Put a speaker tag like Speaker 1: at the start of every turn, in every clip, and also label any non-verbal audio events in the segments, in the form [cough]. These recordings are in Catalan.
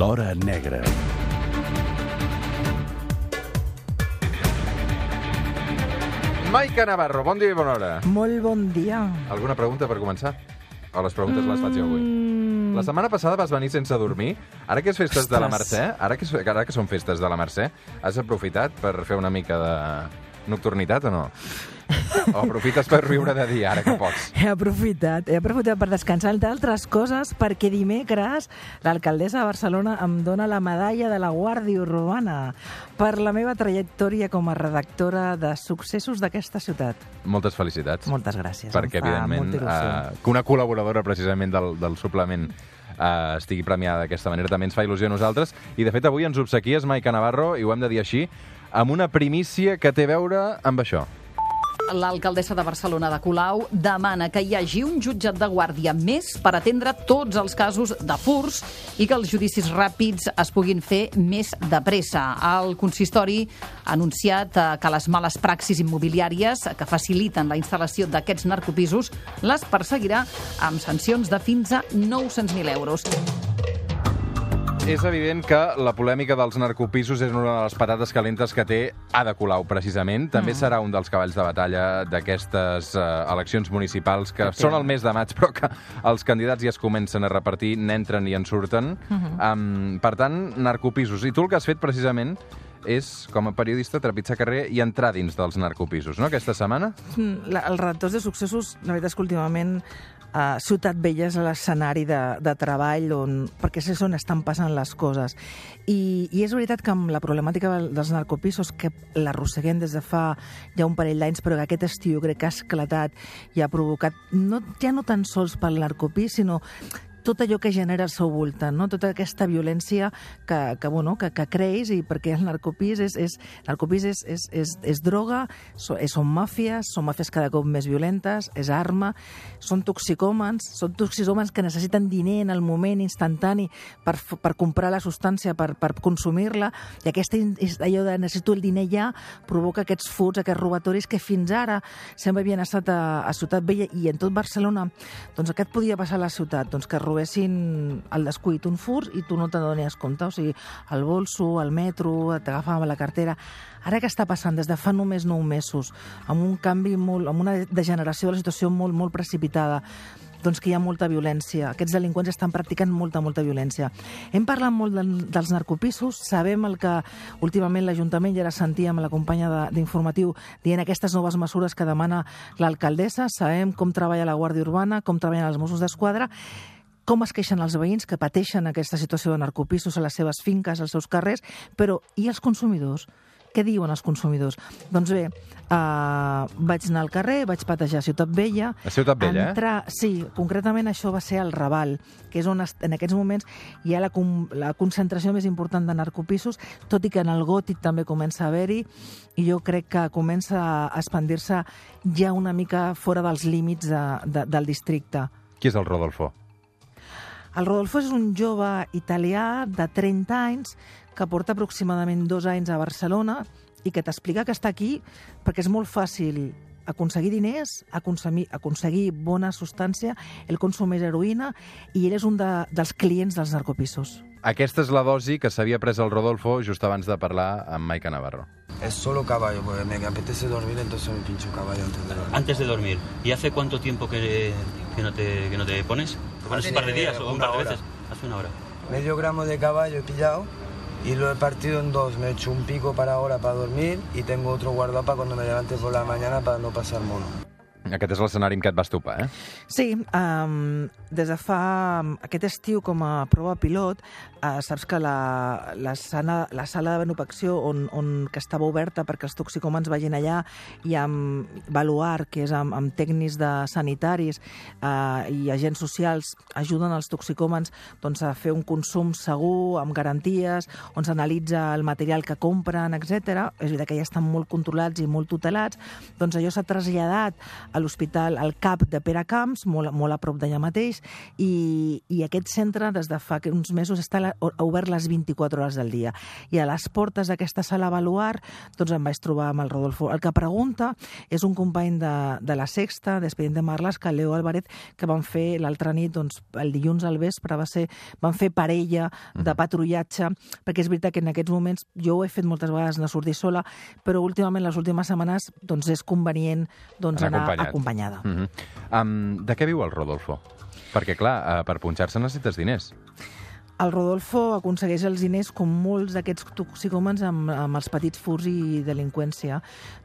Speaker 1: L'Hora Negra.
Speaker 2: Maica Navarro, bon dia i bona hora.
Speaker 3: Molt bon dia.
Speaker 2: Alguna pregunta per començar? O les preguntes les faig jo avui?
Speaker 3: Mm,
Speaker 2: La setmana passada vas venir sense dormir. Ara que és festes de la
Speaker 3: Ostres.
Speaker 2: Mercè, ara que, és- ara que són festes de la Mercè, has aprofitat per fer una mica de nocturnitat o no? [laughs] Aprofites per riure de dia, ara que pots?
Speaker 3: He aprofitat, he aprofitat per descansar entre altres coses perquè dimecres l'alcaldessa de Barcelona em dona la medalla de la Guàrdia Urbana per la meva trajectòria com a redactora de successos d'aquesta ciutat.
Speaker 2: Moltes felicitats.
Speaker 3: Moltes gràcies.
Speaker 2: perquè, evidentment, eh, que una col·laboradora precisament del, del suplement eh, estigui premiada d'aquesta manera també ens fa il·lusió a nosaltres. I, de fet, avui ens obsequies, Maica Navarro, i ho hem de dir així, amb una primícia que té a veure amb això.
Speaker 4: L'alcaldessa de Barcelona de Colau demana que hi hagi un jutjat de guàrdia més per atendre tots els casos de furs i que els judicis ràpids es puguin fer més de pressa. El consistori ha anunciat eh, que les males praxis immobiliàries que faciliten la instal·lació d'aquests narcopisos les perseguirà amb sancions de fins a 900.000 euros.
Speaker 2: És evident que la polèmica dels narcopisos és una de les patates calentes que té Ada Colau, precisament. També serà un dels cavalls de batalla d'aquestes eh, eleccions municipals que són al mes de maig, [laughs] però que els candidats ja es comencen a repartir, n'entren i en surten. um, per tant, narcopisos. I tu el que has fet, precisament, és, com a periodista, trepitjar carrer i entrar dins dels narcopisos, no?, aquesta setmana?
Speaker 3: Mm, La, els redactors de successos, la veritat és que últimament uh, Ciutat Vella és l'escenari de, de treball on, perquè és on estan passant les coses. I, I és veritat que amb la problemàtica del- dels narcopisos, que l'arrosseguem des de fa ja un parell d'anys, però que aquest estiu crec que ha esclatat i ha provocat, no, ja no tan sols pel narcopís, sinó tot allò que genera al seu voltant, no? tota aquesta violència que, que, bueno, que, que creix i perquè el narcopís és, és, narcopís és, és, és, és droga, so, és, són màfies, són màfies cada cop més violentes, és arma, són toxicòmens, són toxicòmens que necessiten diner en el moment instantani per, per comprar la substància, per, per consumir-la, i aquesta allò de necessito el diner ja provoca aquests furts, aquests robatoris que fins ara sempre havien estat a, a Ciutat Vella i en tot Barcelona. Doncs aquest podia passar a la ciutat, doncs que robessin al descuit un furt i tu no te n'adonies compte, o sigui, el bolso, el metro, t'agafaven la cartera. Ara què està passant des de fa només nou mesos, amb un canvi molt, amb una degeneració de la situació molt, molt precipitada, doncs que hi ha molta violència. Aquests delinqüents estan practicant molta, molta violència. Hem parlat molt del, dels narcopisos, sabem el que últimament l'Ajuntament, ja ara sentíem la companya de- d'informatiu dient aquestes noves mesures que demana l'alcaldessa, sabem com treballa la Guàrdia Urbana, com treballen els Mossos d'Esquadra, com es queixen els veïns que pateixen aquesta situació de narcopisos a les seves finques, als seus carrers, però i els consumidors? Què diuen els consumidors? Doncs bé, uh, vaig anar al carrer, vaig patejar Ciutat Vella.
Speaker 2: A Ciutat Vella, eh?
Speaker 3: entrar, Sí, concretament això va ser al Raval, que és on en aquests moments hi ha la, com, la concentració més important de narcopisos, tot i que en el gòtic també comença a haver-hi, i jo crec que comença a expandir-se ja una mica fora dels límits de, de, del districte.
Speaker 2: Qui és el Rodolfo?
Speaker 3: El Rodolfo és un jove italià de 30 anys que porta aproximadament dos anys a Barcelona i que t'explica que està aquí perquè és molt fàcil aconseguir diners, aconseguir, aconseguir bona substància, ell consumeix heroïna i ell és un de, dels clients dels narcopisos.
Speaker 2: Aquesta és la dosi que s'havia pres el Rodolfo just abans de parlar amb Maica Navarro.
Speaker 5: Es solo caballo, porque me apetece dormir, entonces me pincho caballo antes de dormir.
Speaker 6: Antes de dormir. ¿Y hace cuánto tiempo que, que, no, te, que no te pones? ¿Te pones un par de días o un par de veces? Hace una hora.
Speaker 5: Medio gramo de caballo he pillado y lo he partido en dos. Me he hecho un pico para ahora para dormir y tengo otro guardado para cuando me levante por la mañana para no pasar mono.
Speaker 2: Aquest és l'escenari en què et vas topar, eh?
Speaker 3: Sí, um, des de fa aquest estiu com a prova pilot, uh, saps que la, la, sana, la sala de benefacció on, on, que estava oberta perquè els toxicòmens vagin allà i amb Valuar, que és amb, amb tècnics de sanitaris uh, i agents socials, ajuden els toxicòmens doncs, a fer un consum segur, amb garanties, on s'analitza el material que compren, etc. És veritat que ja estan molt controlats i molt tutelats, doncs allò s'ha traslladat a l'hospital, al CAP de Peracamps, molt, molt a prop d'allà mateix, i, i aquest centre des de fa uns mesos està la, obert les 24 hores del dia. I a les portes d'aquesta sala avaluar doncs em vaig trobar amb el Rodolfo. El que pregunta és un company de, de la Sexta, d'Expedient de Marles, que Leo Álvarez, que van fer l'altra nit, doncs, el dilluns al vespre, va ser, van fer parella de patrullatge, perquè és veritat que en aquests moments jo ho he fet moltes vegades a sortir sola, però últimament, les últimes setmanes, doncs és convenient doncs, anar, anar acompanyada.
Speaker 2: Mm -hmm. um, de què viu el Rodolfo? Perquè, clar, uh, per punxar-se necessites diners
Speaker 3: el Rodolfo aconsegueix els diners com molts d'aquests toxicòmens amb, amb els petits furs i delinqüència.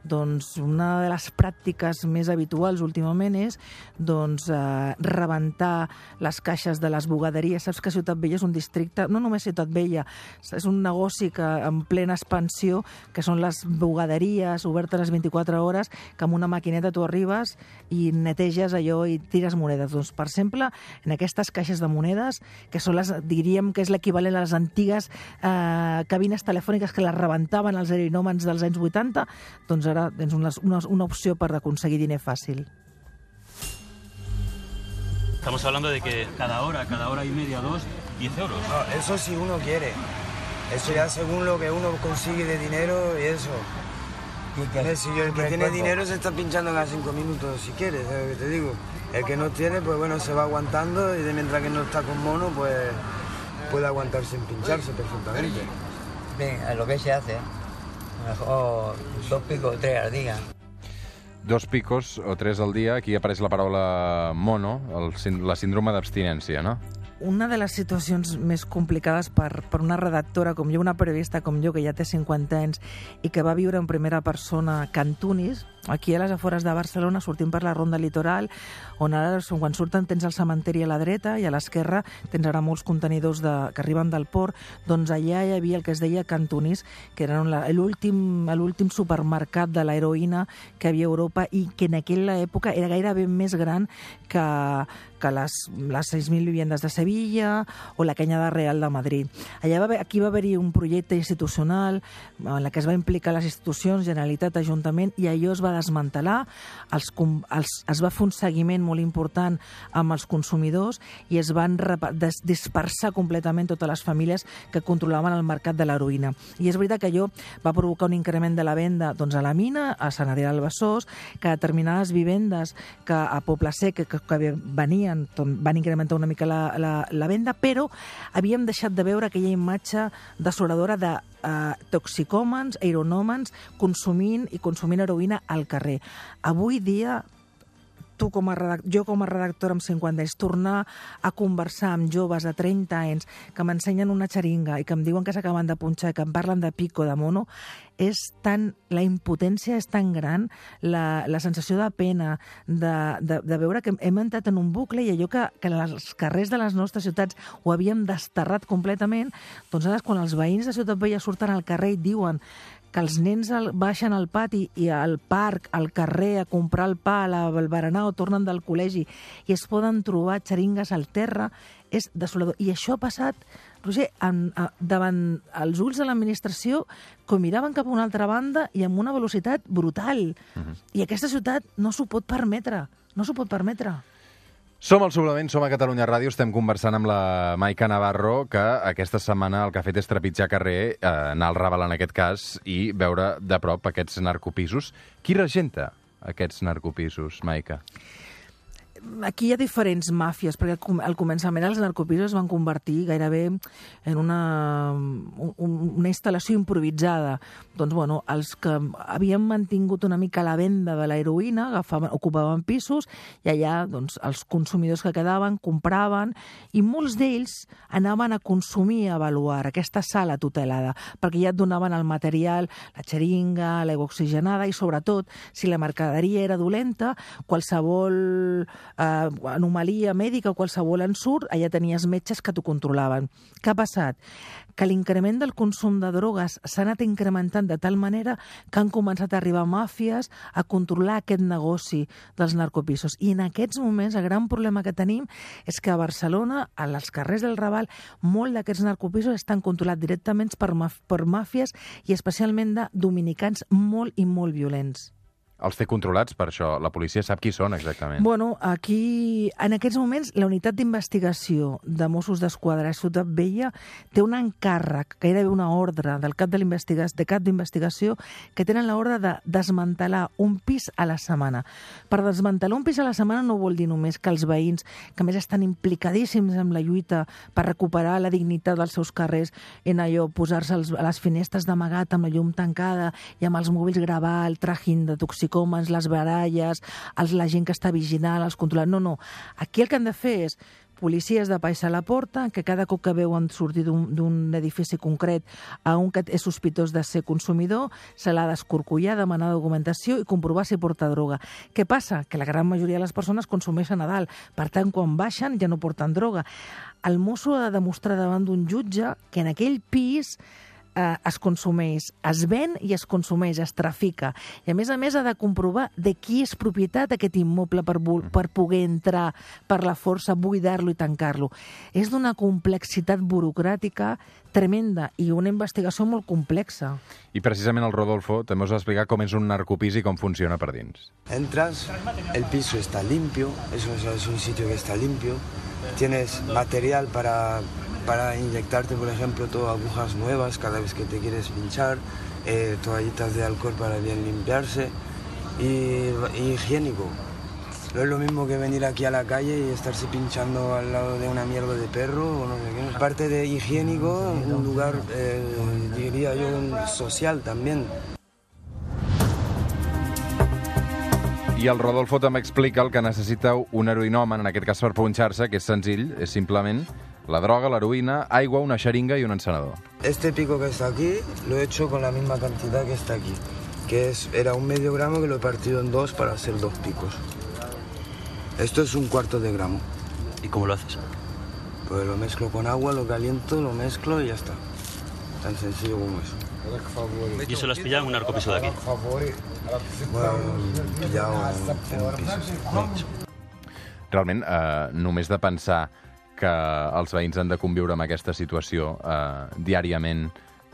Speaker 3: Doncs una de les pràctiques més habituals últimament és doncs, eh, rebentar les caixes de les bugaderies. Saps que Ciutat Vella és un districte, no només Ciutat Vella, és un negoci que en plena expansió, que són les bugaderies obertes les 24 hores, que amb una maquineta tu arribes i neteges allò i tires monedes. Doncs, per exemple, en aquestes caixes de monedes, que són les, diríem, diguem que és l'equivalent a les antigues eh, cabines telefòniques que les rebentaven els aeronòmens dels anys 80, doncs ara tens una, una, una opció per aconseguir diner fàcil.
Speaker 6: Estamos hablando de que cada hora, cada hora y media, dos, 10 euros.
Speaker 5: No, eso si uno quiere. Eso ya según lo que uno consigue de dinero y eso. Si el que tiene dinero se está pinchando cada cinco minutos si quiere, ¿sabes lo que te digo? El que no tiene, pues bueno, se va aguantando y de mientras que no está con mono, pues puede aguantar sin pincharse perfectamente.
Speaker 1: Bien, a lo que se hace, mejor dos picos o tres al día.
Speaker 2: Dos picos o tres al dia, aquí apareix la paraula mono, el, la síndrome d'abstinència, no?
Speaker 3: Una de les situacions més complicades per, per una redactora com jo, una periodista com jo, que ja té 50 anys i que va viure en primera persona Cantunis, aquí a les afores de Barcelona, sortim per la ronda litoral, on ara, quan surten, tens el cementeri a la dreta i a l'esquerra tens ara molts contenidors de, que arriben del port, doncs allà hi havia el que es deia Cantunis, que era l'últim supermercat de l'heroïna que havia a Europa i que en aquella època era gairebé més gran que, que les, les 6.000 viviendes de Sevilla o la Canyada Real de Madrid. Allà va, aquí va haver-hi un projecte institucional en la que es va implicar les institucions, Generalitat, Ajuntament, i allò es va desmantelar, els, els, es va fer un seguiment molt important amb els consumidors i es van des, dispersar completament totes les famílies que controlaven el mercat de l'heroïna. I és veritat que allò va provocar un increment de la venda doncs, a la mina, a Sant Adrià del Besòs, que determinades vivendes que a Poble Sec, que, que venien, van incrementar una mica la, la, la venda, però havíem deixat de veure aquella imatge desoladora de eh, toxicòmens, aeronòmens, consumint i consumint heroïna al carrer. Avui dia tu com a redactor, jo com a redactora amb 50 anys, tornar a conversar amb joves de 30 anys que m'ensenyen una xeringa i que em diuen que s'acaben de punxar, que em parlen de pico, de mono, és tan, la impotència és tan gran, la, la sensació de pena, de, de, de veure que hem entrat en un bucle i allò que, que els carrers de les nostres ciutats ho havíem desterrat completament, doncs ara quan els veïns de Ciutat Vella surten al carrer i diuen que els nens el, baixen al pati i al parc, al carrer, a comprar el pa, al berenar o tornen del col·legi i es poden trobar xeringues al terra, és desolador. I això ha passat, Roger, en, a, davant els ulls de l'administració com miraven cap a una altra banda i amb una velocitat brutal. Uh -huh. I aquesta ciutat no s'ho pot permetre, no s'ho pot permetre.
Speaker 2: Som al Suplement, som a Catalunya Ràdio, estem conversant amb la Maica Navarro, que aquesta setmana el que ha fet és trepitjar carrer, eh, anar al Raval en aquest cas, i veure de prop aquests narcopisos. Qui regenta aquests narcopisos, Maica?
Speaker 3: Aquí hi ha diferents màfies, perquè al començament els narcopisos es van convertir gairebé en una, una instal·lació improvisada. Doncs, bueno, els que havien mantingut una mica la venda de l'heroïna ocupaven pisos i allà doncs, els consumidors que quedaven compraven i molts d'ells anaven a consumir a avaluar aquesta sala tutelada, perquè ja et donaven el material, la xeringa, l'aigua oxigenada i sobretot, si la mercaderia era dolenta, qualsevol eh, anomalia mèdica o qualsevol ensurt, allà tenies metges que t'ho controlaven. Què ha passat? Que l'increment del consum de drogues s'ha anat incrementant de tal manera que han començat a arribar màfies a controlar aquest negoci dels narcopisos. I en aquests moments el gran problema que tenim és que a Barcelona, a les carrers del Raval, molt d'aquests narcopisos estan controlats directament per, per màfies i especialment de dominicans molt i molt violents.
Speaker 2: Els té controlats per això? La policia sap qui són exactament?
Speaker 3: Bueno, aquí, en aquests moments, la unitat d'investigació de Mossos d'Esquadra a Ciutat Vella té un encàrrec, gairebé una ordre del cap de de cap d'investigació, que tenen l'ordre de desmantelar un pis a la setmana. Per desmantelar un pis a la setmana no vol dir només que els veïns, que més estan implicadíssims en la lluita per recuperar la dignitat dels seus carrers, en allò, posar-se a les finestres d'amagat amb la llum tancada i amb els mòbils gravar el tràgin de toxicòmens, les baralles, els, la gent que està vigilant, els controlant... No, no. Aquí el que han de fer és policies de país a la porta, que cada cop que veuen sortir d'un edifici concret a un que és sospitós de ser consumidor, se l'ha d'escorcollar, demanar documentació i comprovar si porta droga. Què passa? Que la gran majoria de les persones consumeixen a dalt. Per tant, quan baixen ja no porten droga. El mosso ha de demostrar davant d'un jutge que en aquell pis eh, es consumeix, es ven i es consumeix, es trafica. I a més a més ha de comprovar de qui és propietat aquest immoble per, per poder entrar per la força, buidar-lo i tancar-lo. És d'una complexitat burocràtica tremenda i una investigació molt complexa.
Speaker 2: I precisament el Rodolfo també us va explicar com és un narcopís i com funciona per dins.
Speaker 5: Entras, el piso está limpio, eso es, es un sitio que está limpio. Tienes material para, para inyectarte, por ejemplo, todo agujas nuevas cada vez que te quieres pinchar, eh, toallitas de alcohol para bien limpiarse y, y higiénico. No es lo mismo que venir aquí a la calle y estarse pinchando al lado de una mierda de perro o no sé qué. Aparte de higiénico, un lugar, eh, diría yo, social también.
Speaker 2: I el Rodolfo també explica el que necessita un heroinòmen, en aquest cas per punxar-se, que és senzill, és simplement la droga, l'heroïna, aigua, una xeringa i un encenedor.
Speaker 5: Este pico que está aquí lo he hecho con la misma cantidad que está aquí, que es, era un medio gramo que lo he partido en dos para hacer dos picos. Esto es un cuarto de gramo.
Speaker 6: ¿Y cómo lo haces?
Speaker 5: Pues lo mezclo con agua, lo caliento, lo mezclo y ya está. Tan sencillo como eso.
Speaker 6: ¿Y eso lo has pillado en un narcopiso de aquí?
Speaker 5: Bueno, pillado en un piso.
Speaker 2: Realment, eh, només de pensar que els veïns han de conviure amb aquesta situació eh, diàriament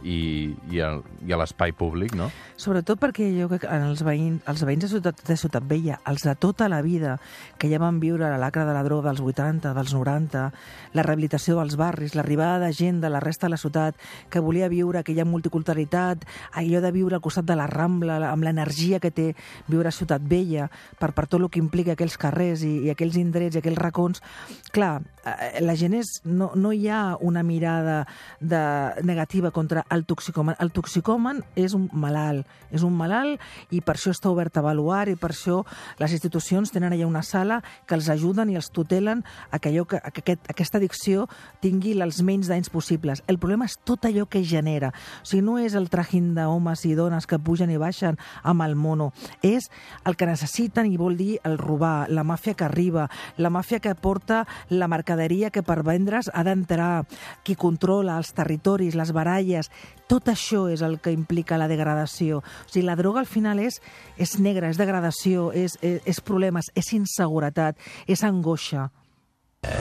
Speaker 2: i, i, el, i a l'espai públic, no?
Speaker 3: Sobretot perquè jo crec que els veïns, els veïns de Ciutat, de Ciutat Vella, els de tota la vida, que ja van viure la lacra de la droga dels 80, dels 90, la rehabilitació dels barris, l'arribada de gent de la resta de la ciutat que volia viure aquella multiculturalitat, allò de viure al costat de la Rambla, amb l'energia que té viure a Ciutat Vella, per, per tot el que implica aquells carrers i, i aquells indrets i aquells racons. Clar, la gent és... No, no hi ha una mirada de, negativa contra el toxicòman. El toxicòman és un malalt, és un malalt i per això està obert a avaluar i per això les institucions tenen allà una sala que els ajuden i els tutelen a que, allò, que, a que aquest, aquesta addicció tingui els menys danys possibles. El problema és tot allò que genera. O sigui, no és el trajín d'homes i dones que pugen i baixen amb el mono. És el que necessiten i vol dir el robar, la màfia que arriba, la màfia que porta la mercaderia que per vendre's ha d'entrar, qui controla els territoris, les baralles, tot això és el que implica la degradació. O sigui, la droga al final és, és negra, és degradació, és, és, és problemes, és inseguretat, és angoixa.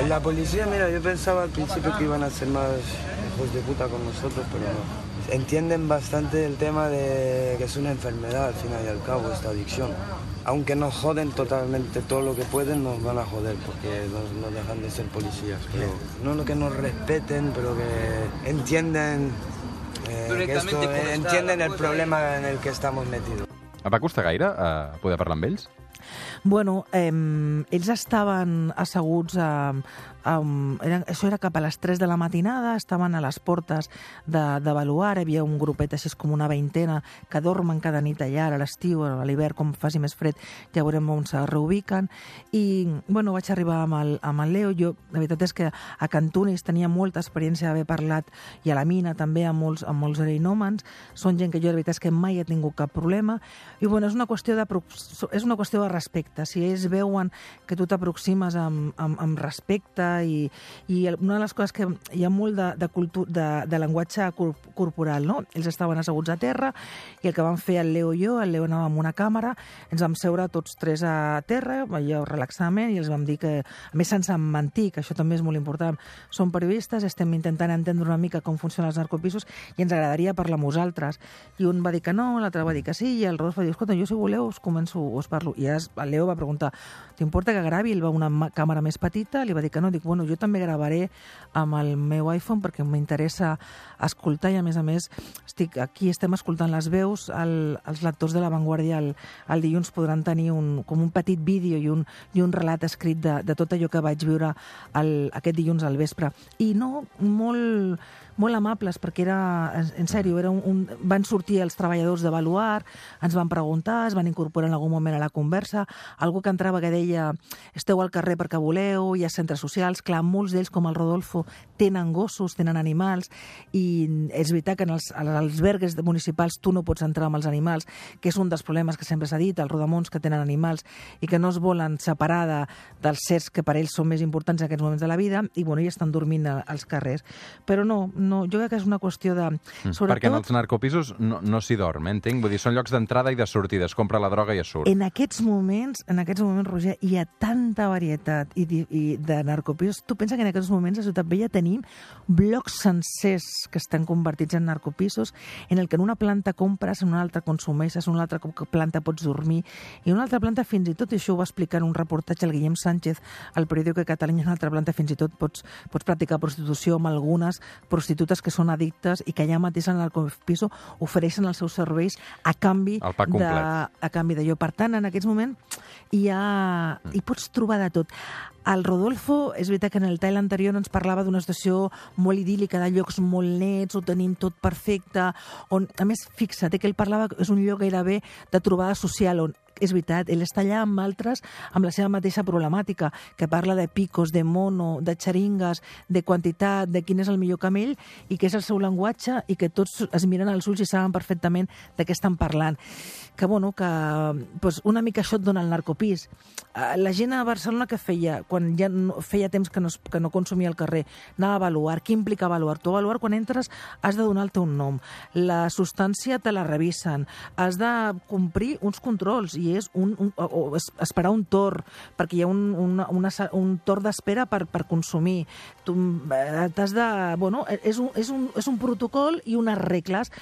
Speaker 5: La policía, mira, yo pensaba al principio que iban a ser más hijos de puta con nosotros, pero no. Entienden bastante el tema de que es una enfermedad al final y al cabo, esta adicción. Aunque nos joden totalmente todo lo que pueden, nos van a joder porque nos, nos dejan de ser policías. Pero no lo que nos respeten, pero que entienden, eh, que esto, eh, entienden el problema en el que estamos metidos.
Speaker 2: Et va costar gaire eh, poder parlar amb ells?
Speaker 3: Bueno, eh, ells estaven asseguts a... a eren, això era cap a les 3 de la matinada, estaven a les portes d'avaluar, hi havia un grupet així com una veintena que dormen cada nit allà, a l'estiu, a l'hivern, com faci més fred, ja veurem on se reubiquen. I, bueno, vaig arribar amb el, amb el Leo. Jo, la veritat és que a Cantunis tenia molta experiència d'haver parlat, i a la mina també, amb molts, amb molts arenòmens. Són gent que jo, la veritat és que mai he tingut cap problema. I, bueno, és una qüestió de, és una qüestió de respecte. Si ells veuen que tu t'aproximes amb, amb, amb respecte i, i una de les coses que hi ha molt de, de, cultu, de, de llenguatge cor corporal, no? Ells estaven asseguts a terra i el que vam fer el Leo i jo, el Leo anava amb una càmera, ens vam seure tots tres a terra, allò relaxadament, i els vam dir que, a més sense mentir, que això també és molt important, som periodistes, estem intentant entendre una mica com funcionen els narcopisos i ens agradaria parlar amb vosaltres. I un va dir que no, l'altre va dir que sí, i el Rodolfo va dir, escolta, jo si voleu us començo, us parlo. I llavors el Leo va preguntar, t'importa que gravi? Ell va una càmera més petita, li va dir que no, dic, bueno, jo també gravaré amb el meu iPhone perquè m'interessa escoltar i a més a més estic aquí estem escoltant les veus el, els lectors de La Vanguardia el, el dilluns podran tenir un, com un petit vídeo i un, i un relat escrit de, de tot allò que vaig viure el, aquest dilluns al vespre i no, molt molt amables, perquè era, en, sèrio, era un, un, van sortir els treballadors de Baluar, ens van preguntar, es van incorporar en algun moment a la conversa, algú que entrava que deia esteu al carrer perquè voleu, hi ha centres socials, clar, molts d'ells, com el Rodolfo, tenen gossos, tenen animals, i és veritat que en els, als albergues municipals tu no pots entrar amb els animals, que és un dels problemes que sempre s'ha dit, els rodamons que tenen animals i que no es volen separar de, dels certs que per ells són més importants en aquests moments de la vida, i bueno, i estan dormint als carrers. Però no, no jo crec que és una qüestió de...
Speaker 2: Mm. Perquè en els narcopisos no, no s'hi dorm, eh, entenc? Vull dir, són llocs d'entrada i de sortida. Es compra la droga i es surt.
Speaker 3: En aquests moments, en aquests moments, Roger, hi ha tanta varietat i, i de narcopisos. Tu pensa que en aquests moments a Ciutat Vella tenim blocs sencers que estan convertits en narcopisos en el que en una planta compres, en una altra consumeixes, en una altra planta pots dormir i en una altra planta fins i tot, i això ho va explicar en un reportatge el Guillem Sánchez al periòdico de Catalunya, en una altra planta fins i tot pots, pots practicar prostitució amb algunes prostitutes que són addictes i que allà mateix en el narcopiso ofereixen els seus serveis a canvi de, a canvi d'allò. Per tant, en aquests moments hi, ha, hi pots trobar de tot. El Rodolfo, és veritat que en el tall anterior ens parlava d'una situació molt idíl·lica, de llocs molt nets, ho tenim tot perfecte, on, a més, fixa't, eh, que ell parlava que és un lloc gairebé de trobada social, on és veritat, ell està allà amb altres amb la seva mateixa problemàtica, que parla de picos, de mono, de xeringues, de quantitat, de quin és el millor camell, i que és el seu llenguatge, i que tots es miren als ulls i saben perfectament de què estan parlant. Que, bueno, que pues, una mica això et dona el narcopís. Eh, La gent a Barcelona que feia, quan ja no, feia temps que no, que no consumia al carrer, anava a avaluar. Què implica avaluar? Tu avaluar, quan entres, has de donar el teu nom. La substància te la revisen. Has de complir uns controls i és un, un, o, o es- esperar un torn, perquè hi ha un, una, una, un torn d'espera per, per consumir. Eh, t'has de... Bueno, és un, és, un, és un protocol i unes regles.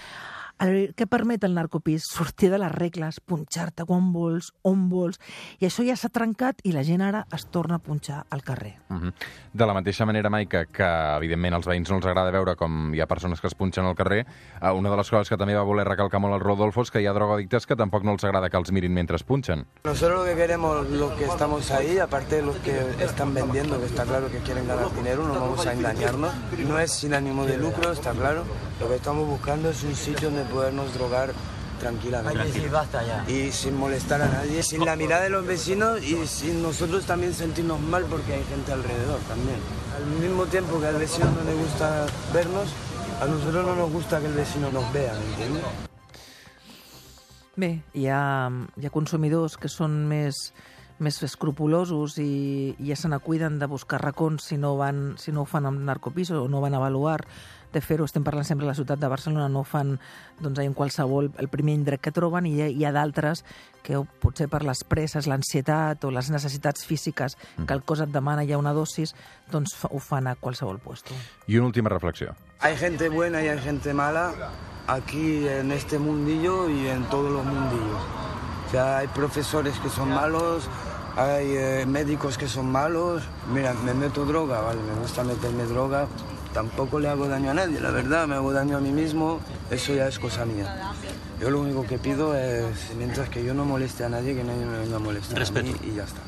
Speaker 3: El, què permet el narcopís? Sortir de les regles, punxar-te quan vols, on vols, i això ja s'ha trencat i la gent ara es torna a punxar al carrer.
Speaker 2: Uh -huh. De la mateixa manera, Maica, que evidentment als veïns no els agrada veure com hi ha persones que es punxen al carrer, eh, una de les coses que també va voler recalcar molt el Rodolfo és que hi ha drogodictes que tampoc no els agrada que els mirin mentre es punxen.
Speaker 5: Nosotros lo que queremos, los que estamos ahí, aparte de los que están vendiendo, que está claro que quieren ganar dinero, no vamos a engañarnos, no es sin ánimo de lucro, está claro. Lo que estamos buscando es un sitio donde podernos drogar
Speaker 1: Hay que
Speaker 5: tranquilamente.
Speaker 1: decir basta ya.
Speaker 5: Y sin molestar a nadie, sin la mirada de los vecinos y sin nosotros también sentirnos mal porque hay gente alrededor también. Al mismo tiempo que al vecino no le gusta vernos, a nosotros no nos gusta que el vecino nos vea, ¿me entiendes?
Speaker 3: Bé, hi ha, hi ha consumidors que són més, més escrupulosos i, i ja se n'acuiden de buscar racons si no, van, si no ho fan amb narcopiso o no van avaluar de fer-ho, estem parlant sempre de la ciutat de Barcelona, no ho fan doncs, en qualsevol, el primer indret que troben i hi ha, hi ha d'altres que potser per les presses, l'ansietat o les necessitats físiques que el cos et demana ja una dosis, doncs ho fan a qualsevol puesto.
Speaker 2: I una última reflexió.
Speaker 5: Hay gente buena y hay gente mala aquí en este mundillo y en todos los mundillos. O sea, hay profesores que son malos, hay eh, médicos que son malos. Mira, me meto droga, vale, me gusta meterme droga. Tampoco le hago daño a nadie, la verdad, me hago daño a mí mismo, eso ya es cosa mía. Yo lo único que pido es, mientras que yo no moleste a nadie, que nadie me venga a molestar
Speaker 6: Respeto.
Speaker 5: a mí y ya está.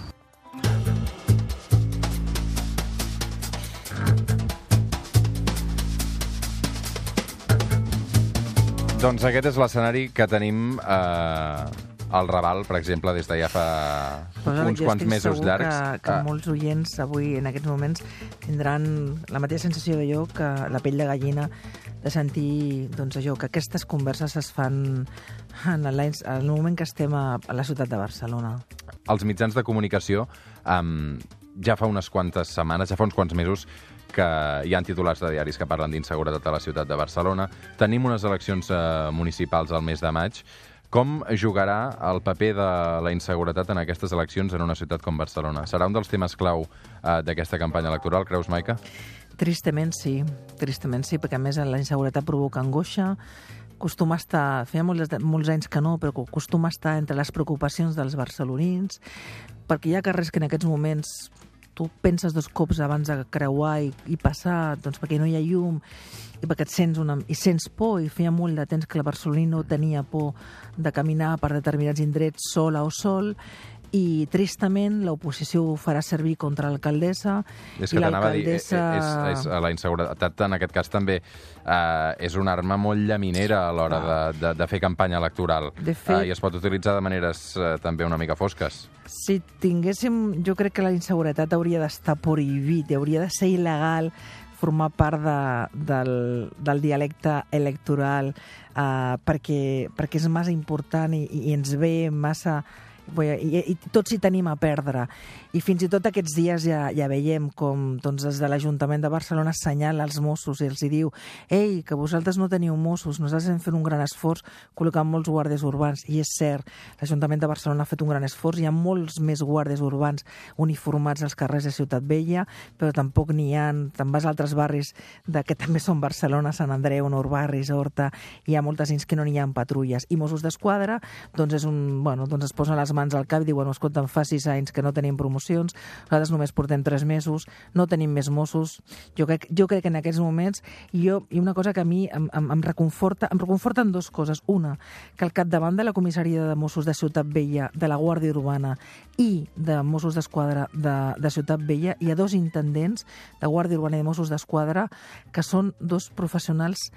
Speaker 2: Doncs aquest és l'escenari que tenim eh, al Raval, per exemple, des de ja fa
Speaker 3: ara
Speaker 2: uns quants mesos
Speaker 3: segur
Speaker 2: llargs.
Speaker 3: Que, que
Speaker 2: Ah,
Speaker 3: molts oients avui, en aquests moments, tindran la mateixa sensació de jo que la pell de gallina de sentir doncs, això, que aquestes converses es fan en el, en el moment que estem a, a la ciutat de Barcelona.
Speaker 2: els mitjans de comunicació um, ja fa unes quantes setmanes, ja fa uns quants mesos, que hi ha titulars de diaris que parlen d'inseguretat a la ciutat de Barcelona. Tenim unes eleccions eh, municipals al mes de maig. Com jugarà el paper de la inseguretat en aquestes eleccions en una ciutat com Barcelona? Serà un dels temes clau eh, d'aquesta campanya electoral, creus, Maica?
Speaker 3: Tristament sí, tristament sí, perquè a més la inseguretat provoca angoixa, acostuma a estar, feia molts, molts anys que no, però acostuma a estar entre les preocupacions dels barcelonins, perquè hi ha carrers que en aquests moments tu penses dos cops abans de creuar i, i passar, doncs perquè no hi ha llum i perquè et sents una, i sents por i feia molt de temps que la barceloní no tenia por de caminar per determinats indrets sola o sol i tristament l'oposició ho farà servir contra l'alcaldessa
Speaker 2: És
Speaker 3: i
Speaker 2: que t'anava a dir, eh,
Speaker 3: l'alcaldessa...
Speaker 2: és, és, la inseguretat en aquest cas també eh, és una arma molt llaminera a l'hora de, de, de fer campanya electoral
Speaker 3: De fet-
Speaker 2: eh, i es pot utilitzar de maneres eh, també una mica fosques.
Speaker 3: Si tinguéssim... Jo crec que la inseguretat hauria d'estar prohibit, hauria de ser il·legal formar part de, del, del dialecte electoral uh, perquè, perquè és massa important i, i ens ve massa... I, i tots hi tenim a perdre. I fins i tot aquests dies ja, ja veiem com doncs, des de l'Ajuntament de Barcelona assenyala els Mossos i els hi diu ei, que vosaltres no teniu Mossos, nosaltres hem fet un gran esforç col·locant molts guàrdies urbans. I és cert, l'Ajuntament de Barcelona ha fet un gran esforç, hi ha molts més guàrdies urbans uniformats als carrers de Ciutat Vella, però tampoc n'hi ha, te'n vas a altres barris de, que també són Barcelona, Sant Andreu, Nou Barris, Horta, hi ha moltes anys que no n'hi ha patrulles. I Mossos d'Esquadra, doncs, és un, bueno, doncs es posen les mans al cap i diuen, escolta, fa sis anys que no tenim promocions, nosaltres només portem tres mesos, no tenim més Mossos. Jo crec, jo crec que en aquests moments, jo, i una cosa que a mi em, em, em reconforta, em reconforten dues coses. Una, que al capdavant de la comissaria de Mossos de Ciutat Vella, de la Guàrdia Urbana i de Mossos d'Esquadra de, de Ciutat Vella, hi ha dos intendents de Guàrdia Urbana i de Mossos d'Esquadra que són dos professionals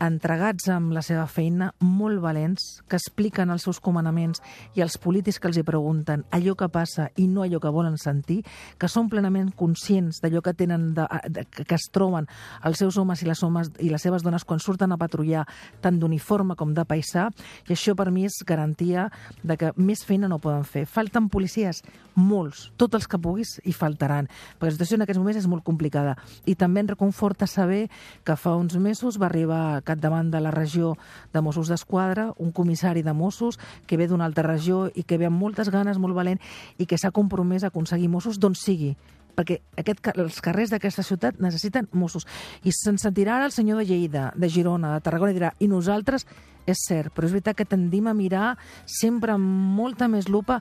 Speaker 3: entregats amb la seva feina, molt valents, que expliquen els seus comandaments i els polítics que els hi pregunten allò que passa i no allò que volen sentir, que són plenament conscients d'allò que tenen de, de, que es troben els seus homes i les homes i les seves dones quan surten a patrullar tant d'uniforme com de paisà, i això per mi és garantia de que més feina no poden fer. Falten policies? Molts. Tots els que puguis hi faltaran, perquè la situació en aquests moments és molt complicada. I també em reconforta saber que fa uns mesos va arribar a capdavant de la regió de Mossos d'Esquadra, un comissari de Mossos que ve d'una altra regió i que ve amb moltes ganes, molt valent, i que s'ha compromès a aconseguir Mossos d'on sigui perquè aquest, els carrers d'aquesta ciutat necessiten Mossos. I se'n sentirà ara el senyor de Lleida, de Girona, de Tarragona, i dirà, i nosaltres, és cert, però és veritat que tendim a mirar sempre amb molta més lupa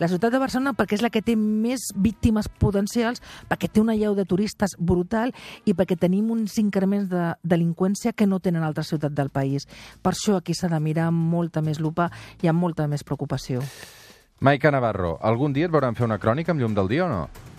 Speaker 3: la ciutat de Barcelona perquè és la que té més víctimes potencials, perquè té una llau de turistes brutal i perquè tenim uns increments de delinqüència que no tenen altres ciutats del país. Per això aquí s'ha de mirar amb molta més lupa i amb molta més preocupació.
Speaker 2: Maica Navarro, algun dia et veuran fer una crònica amb llum del dia o no?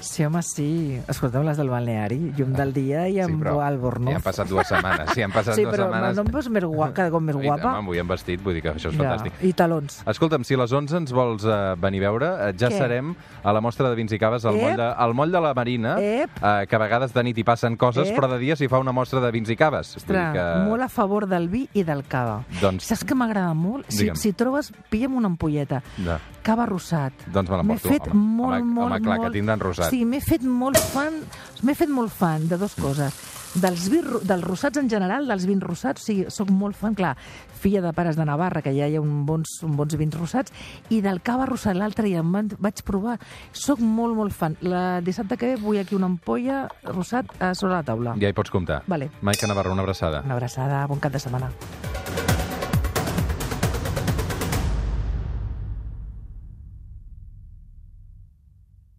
Speaker 3: Sí, home, sí. Escolta'm, les del balneari, llum del dia i amb
Speaker 2: però
Speaker 3: Albornoz.
Speaker 2: ja han passat dues setmanes. Sí, han passat
Speaker 3: sí,
Speaker 2: dues
Speaker 3: però
Speaker 2: setmanes.
Speaker 3: no em veus més guapa, cada cop més
Speaker 2: I,
Speaker 3: guapa?
Speaker 2: home, avui hem vestit, vull dir que això és
Speaker 3: Ja,
Speaker 2: fantàstic.
Speaker 3: I talons.
Speaker 2: Escolta'm, si a les 11 ens vols uh, venir a veure, uh, ja
Speaker 3: Què?
Speaker 2: serem a la mostra de vins i caves al,
Speaker 3: Ep.
Speaker 2: moll de, al moll de la Marina,
Speaker 3: Ep.
Speaker 2: uh, que a vegades de nit hi passen coses,
Speaker 3: Ep.
Speaker 2: però de dia s'hi fa una mostra de vins i caves.
Speaker 3: Ostres,
Speaker 2: que...
Speaker 3: molt a favor del vi i del cava.
Speaker 2: Doncs-
Speaker 3: Saps què m'agrada molt? Si,
Speaker 2: Digue'm.
Speaker 3: si trobes, pilla'm una ampolleta.
Speaker 2: Ja.
Speaker 3: Cava rosat.
Speaker 2: Doncs me la
Speaker 3: M'he fet
Speaker 2: Home,
Speaker 3: molt,
Speaker 2: home,
Speaker 3: molt,
Speaker 2: home, clar, que
Speaker 3: molt...
Speaker 2: tindran rosat.
Speaker 3: Sí, m'he fet molt fan... M'he fet molt fan de dues coses. Dels, vi, dels rosats en general, dels vins rosats, o sigui, soc molt fan, clar, filla de pares de Navarra, que ja hi ha un bons, un bons vins rosats, i del cava rosat l'altre dia em vaig provar. Soc molt, molt fan. La dissabte que ve vull aquí una ampolla rosat a sobre la taula.
Speaker 2: Ja hi pots comptar.
Speaker 3: Vale.
Speaker 2: Maica Navarro, una abraçada.
Speaker 3: Una abraçada, bon cap de setmana.